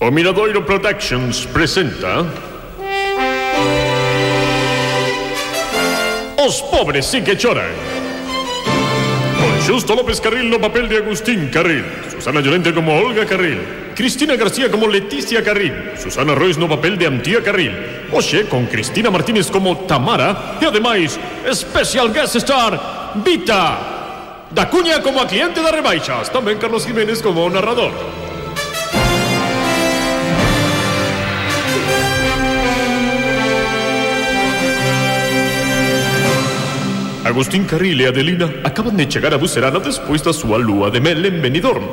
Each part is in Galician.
O Miradoiro Productions presenta Os pobres sí que choran. Con Justo López Carril no papel de Agustín Carril Susana Llorente como Olga Carril Cristina García como Leticia Carril Susana Ruiz no papel de Antía Carril Oxe con Cristina Martínez como Tamara E ademais, especial guest star Vita Da Cunha como a cliente da rebaixas Tamén Carlos Jiménez como narrador. Agustín Carril e Adelina acaban de chegar a Bucerana despois da súa lúa de mel en Benidorm.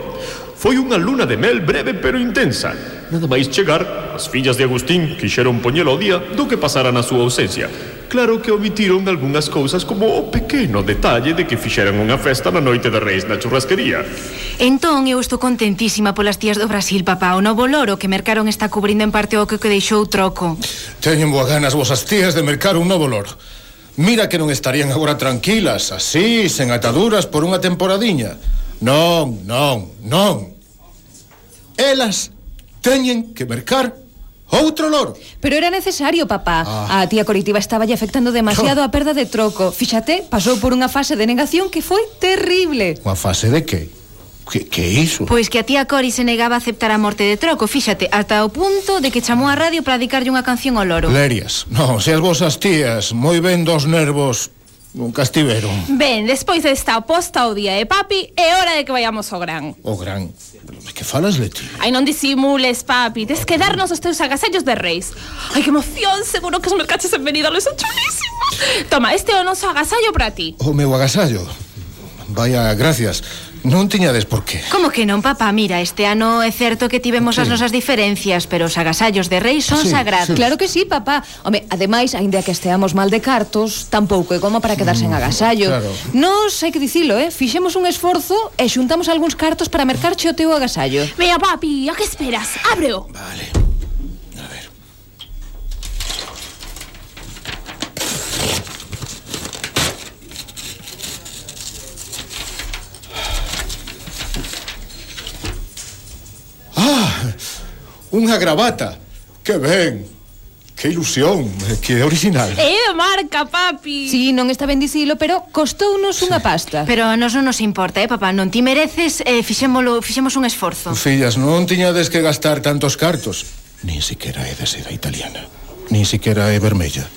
Foi unha luna de mel breve pero intensa. Nada máis chegar, as fillas de Agustín quixeron poñelo ao día do que pasara na súa ausencia. Claro que omitiron algunhas cousas como o pequeno detalle de que fixeran unha festa na noite de Reis na churrasquería. Entón, eu estou contentísima polas tías do Brasil, papá. O novo loro que mercaron está cubrindo en parte o que, que deixou troco. Teñen boas ganas vosas tías de mercar un novo loro. Mira que non estarían agora tranquilas, así, sen ataduras por unha temporadiña. Non, non, non. Elas teñen que mercar Outro loro. Pero era necesario, papá. Ah. A tía colectiva estaba lle afectando demasiado a perda de troco. Fíxate, pasou por unha fase de negación que foi terrible. Unha fase de que? Que, que é iso? Pois que a tía Cori se negaba a aceptar a morte de Troco, fíxate, ata o punto de que chamou a radio para dedicarlle unha canción ao loro. Lerias, non, se as vosas tías, moi ben dos nervos, nunca estiveron. Ben, despois desta oposta ao día de papi, é hora de que vayamos ao gran. O gran? Que falas, Leti? Ai, non disimules, papi, tes que darnos os teus agasallos de reis. Ai, que emoción, seguro que os mercaches en venida son chulísimos. Toma, este é o noso agasallo para ti. O meu agasallo? Vaya, gracias. Non tiñades por qué. Como que non, papá? Mira, este ano é certo que tivemos sí. as nosas diferencias, pero os agasallos de rei son sí, sagrados. Sí. Claro que sí, papá. Home, ademais, aínda que esteamos mal de cartos, tampouco é como para quedarse mm, en agasallo. Claro. Nos, hai que dicilo, eh? Fixemos un esforzo e xuntamos algúns cartos para mercarche o teu agasallo. Mira, papi, a que esperas? Ábreo. Vale. unha gravata. Que ben, Que ilusión, que original. É eh, de marca, papi. Sí, non está ben dicilo, pero costounos unha pasta. Pero a nos non nos importa, eh, papá, non ti mereces, eh, fixémolo, fixemos un esforzo. Fillas, non tiñades que gastar tantos cartos. Nin siquiera é de seda italiana, nin siquiera é vermella.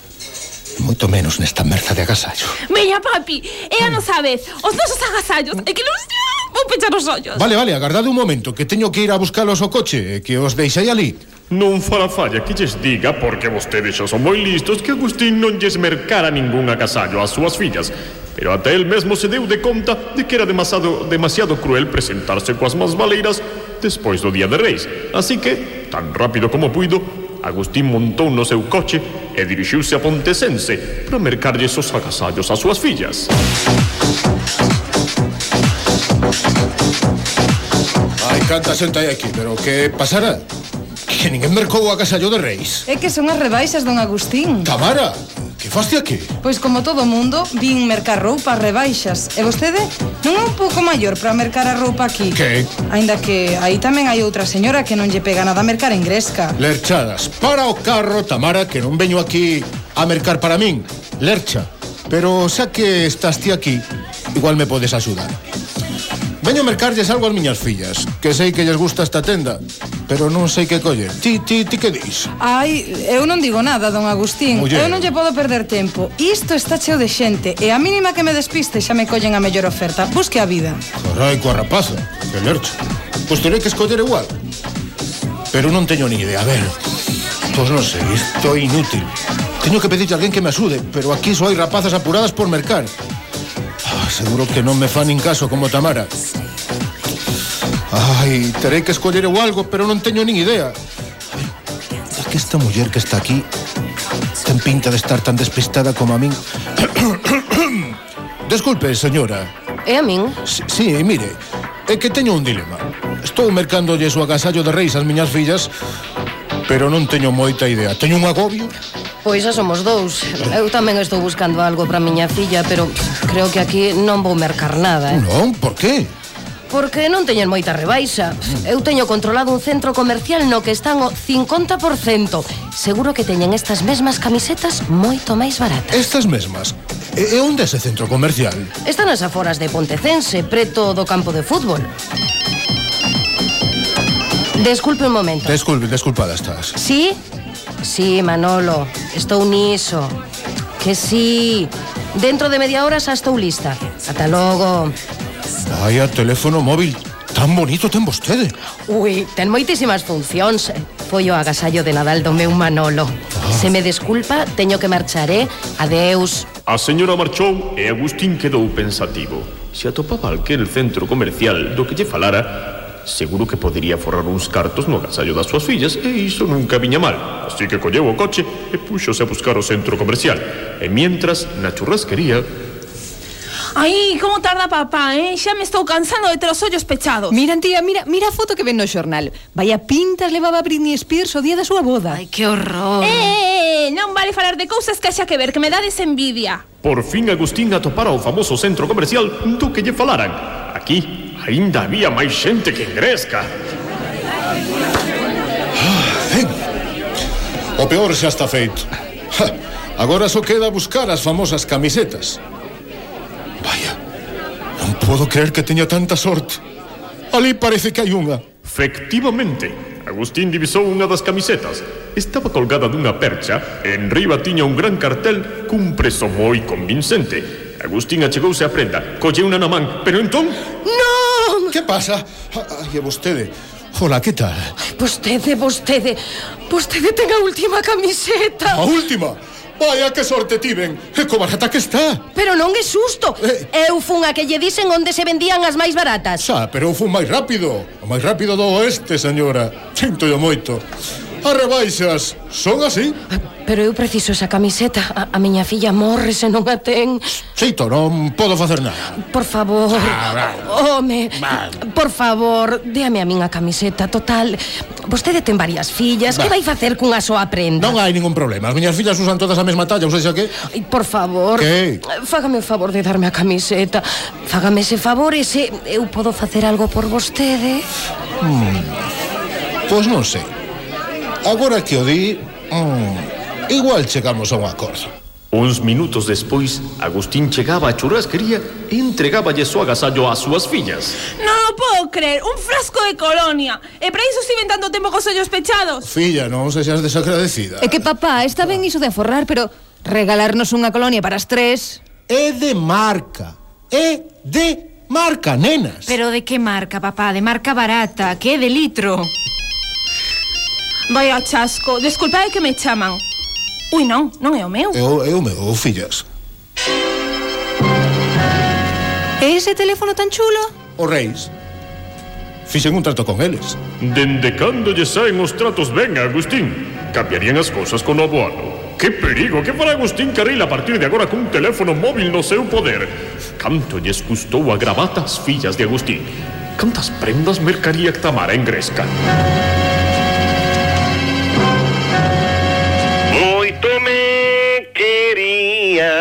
Moito menos nesta merza de agasallo. Veña, papi, é a nosa vez, os nosos agasallos, e que ilusión! Vou pechar os ollos. Vale, vale, agardade un momento, que teño que ir a buscalos ao coche, eh, que os deixei ali. Non fará falla que lles diga, porque vostedes xa son moi listos, que Agustín non lles mercara ningún agasallo ás súas fillas. Pero até el mesmo se deu de conta de que era demasiado, demasiado cruel presentarse coas más valeiras despois do Día de Reis. Así que, tan rápido como puido, Agustín montou no seu coche e dirixiuse a Pontesense para mercarlles os agasallos ás súas fillas. Canta xente hai aquí, pero que pasara? Que ninguén mercou a casa yo de Reis. É que son as rebaixas, don Agustín. Tamara, que faste aquí? Pois como todo mundo, vin mercar roupa rebaixas. E vostede non é un pouco maior para mercar a roupa aquí? Que? Ainda que aí tamén hai outra señora que non lle pega nada a mercar en Gresca. Lerchadas, para o carro, Tamara, que non veño aquí a mercar para min. Lercha, pero xa que estás ti aquí, igual me podes axudar. Veño mercarlles algo ás miñas fillas Que sei que lles gusta esta tenda Pero non sei que coller Ti, ti, ti que dis? Ai, eu non digo nada, don Agustín. Muller. Eu non lle podo perder tempo. Isto está cheo de xente E a mínima que me despiste xa me collen a mellor oferta. Busque a vida. Carai, coa rapaza, que lercho Pois terei que escoller igual. Pero non teño ni idea, a ver Pois non sei, isto é inútil. Teño que pedirte a alguén que me axude Pero aquí só hai rapazas apuradas por mercar. Seguro que non me fan nin caso como Tamara. Ai, terei que escoller eu algo, pero non teño nin idea. Ai, é que esta muller que está aquí ten pinta de estar tan despistada como a min. Desculpe, señora. É a min? Si, sí, mire, é que teño un dilema. Estou mercándolle o agasallo de reis ás miñas fillas, pero non teño moita idea. Teño un agobio Pois xa somos dous. Eu tamén estou buscando algo para miña filla, pero creo que aquí non vou mercar nada, eh. Non, por que? Porque non teñen moita rebaixa. Eu teño controlado un centro comercial no que están o 50%. Seguro que teñen estas mesmas camisetas moito máis baratas. Estas mesmas? E, e onde é ese centro comercial? Están as aforas de Pontecense, preto do campo de fútbol. Desculpe un momento. Desculpe, desculpada estás. Sí? Sí, Manolo, estou niso. Que sí. Dentro de media hora xa estou lista. Ata logo. Vaya teléfono móvil tan bonito ten vostede. Ui, ten moitísimas funcións. Foi o agasallo de Nadal do meu Manolo. Ah. Se me desculpa, teño que marchar, eh? Adeus. A señora marchou e Agustín quedou pensativo. Se atopaba alquel centro comercial do que lle falara, Seguro que podería forrar uns cartos no agasallo das súas fillas e iso nunca viña mal. Así que colleu o coche e puxose a buscar o centro comercial. E mientras, na churrasquería, Ai, como tarda papá, eh? Xa me estou cansando de ter os ollos pechados. Mira, tía, mira, mira a foto que ven no xornal. Vaya pintas levaba Britney Spears o día da súa boda. Ai, que horror. Eh, eh, eh, eh non vale falar de cousas que xa que ver, que me dades envidia. Por fin Agustín atopara o famoso centro comercial do que lle falaran. Aquí, Aínda había máis xente que ingresca. Ah, ben. O peor xa está feito. Ja, agora só queda buscar as famosas camisetas. Vaya, non podo creer que teña tanta sorte. Ali parece que hai unha. Efectivamente, Agustín divisou unha das camisetas. Estaba colgada dunha percha e enriba tiña un gran cartel cun preso moi convincente Agustín achegouse á prenda, colleuna na man, pero entón... Non! Que pasa? Ah, ah, Ai, e vostede? Ola, que tal? Vostede, vostede, vostede ten a última camiseta. A última? Vaya que sorte tiven, eh, e co barata que está Pero non é susto eh... Eu fun a que lle disen onde se vendían as máis baratas Xa, pero eu fun máis rápido O máis rápido do oeste, señora Sinto yo moito As rebaixas son así. Pero eu preciso esa camiseta. A, a miña filla morre se non a ten. Xeito, non podo facer nada. Por favor. Ah, home, por favor, déame a miña camiseta. Total, vostede ten varias fillas. Que vai facer cunha soa prenda? Non hai ningún problema. As miñas fillas usan todas a mesma talla, ou seja que... Por favor. Que? Fágame o favor de darme a camiseta. Fágame ese favor e se eu podo facer algo por vostede. Hmm. Pois non sei. Agora que o di, mm, igual chegamos a un acordo. Uns minutos despois, Agustín chegaba á churrasquería e entregáballe o agasallo ás súas fillas. Non o podo creer, un frasco de colonia. E para iso estiven tanto tempo cos ollos pechados. Filla, non se seas desagradecida. É que papá, está ben iso de aforrar, pero regalarnos unha colonia para as tres... É de marca. É de marca, nenas. Pero de que marca, papá? De marca barata, que é de litro. Vai ao chasco. Desculpade que me chaman. Ui, non, non é o meu. É o, é o meu, fillas. E ese teléfono tan chulo? O Reis. Fixen un trato con eles. Dende cando lle saen os tratos ben a Agustín? Cambiarían as cousas con o novo ano. Que perigo, que para Agustín Carril a partir de agora cun teléfono móvil no seu poder? Canto lles custou a gravata as fillas de Agustín? Cantas prendas mercaría Tamara en Gresca?